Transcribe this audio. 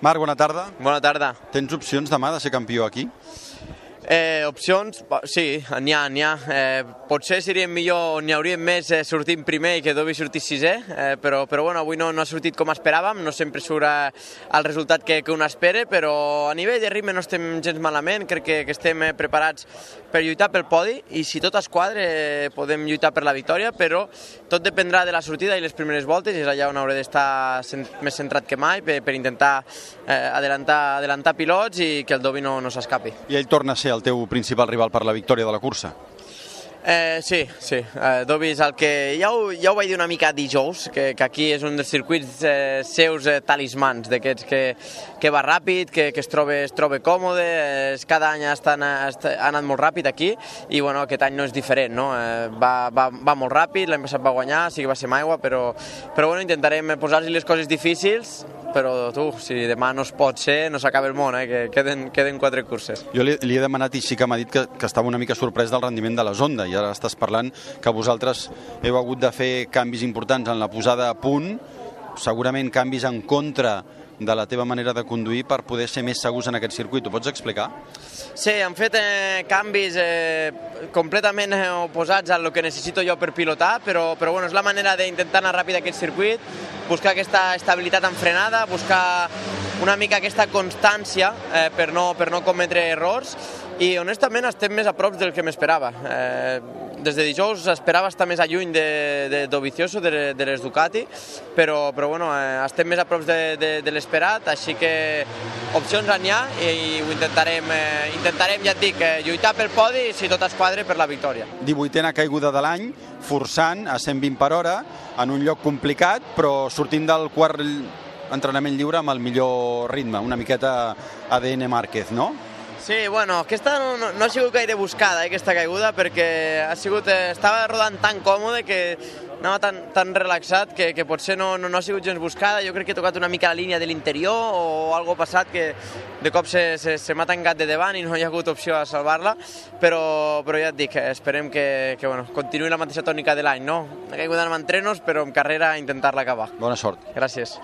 Marc, bona tarda. Bona tarda. Tens opcions demà de ser campió aquí? Eh, opcions, sí, n'hi ha, n'hi ha. Eh, potser seria millor, n'hi hauríem més eh, sortint primer i que Dobby sortís sisè, eh, però, però bueno, avui no, no ha sortit com esperàvem, no sempre surt el resultat que, que un espera, però a nivell de ritme no estem gens malament, crec que, que estem eh, preparats per lluitar pel podi i si tot es quadra eh, podem lluitar per la victòria, però tot dependrà de la sortida i les primeres voltes, i és allà on hauré d'estar més centrat que mai per, per intentar eh, adelantar, adelantar pilots i que el Dobby no, no s'escapi. I ell torna a ser el teu principal rival per la victòria de la cursa. Eh, sí, sí. Eh, Dobby és el que... Ja ho, ja ho vaig dir una mica dijous, que, que aquí és un dels circuits eh, seus eh, talismans, d'aquests que, que va ràpid, que, que es troba, es troba còmode, eh, cada any està, anat, ha anat molt ràpid aquí, i bueno, aquest any no és diferent, no? Eh, va, va, va molt ràpid, l'any passat va guanyar, sí que va ser aigua, però, però bueno, intentarem posar-li les coses difícils, però tu, si demà no es pot ser, no s'acaba el món, eh, que queden, queden quatre curses. Jo li, li he demanat i sí que m'ha dit que, que estava una mica sorprès del rendiment de la Zonda i ara estàs parlant que vosaltres heu hagut de fer canvis importants en la posada a punt, segurament canvis en contra de la teva manera de conduir per poder ser més segurs en aquest circuit. Ho pots explicar? Sí, han fet eh, canvis eh, completament eh, oposats a lo que necessito jo per pilotar, però, però bueno, és la manera d'intentar anar ràpid aquest circuit, buscar aquesta estabilitat en frenada, buscar una mica aquesta constància eh, per, no, per no cometre errors i honestament estem més a prop del que m'esperava. Eh, des de dijous esperava estar més a lluny de, de Dovizioso, de, de les Ducati, però, però bueno, eh, estem més a prop de, de, de l'esperat, així que opcions n'hi ha i, i ho intentarem, eh, intentarem, ja et dic, eh, lluitar pel podi si tot es quadre per la victòria. 18a caiguda de l'any, forçant a 120 per hora, en un lloc complicat, però sortint del quart entrenament lliure amb el millor ritme, una miqueta ADN Márquez, no? Sí, bueno, aquesta no, no, no ha sigut gaire buscada, eh, aquesta caiguda, perquè ha sigut, eh, estava rodant tan còmode que anava tan, tan relaxat que, que potser no, no, no ha sigut gens buscada. Jo crec que he tocat una mica la línia de l'interior o algo passat que de cop se, se, se m'ha tancat de davant i no hi ha hagut opció a salvar-la, però, però ja et dic, esperem que, que bueno, continuï la mateixa tònica de l'any, no? Una caiguda amb entrenos, però en carrera intentar-la acabar. Bona sort. Gràcies.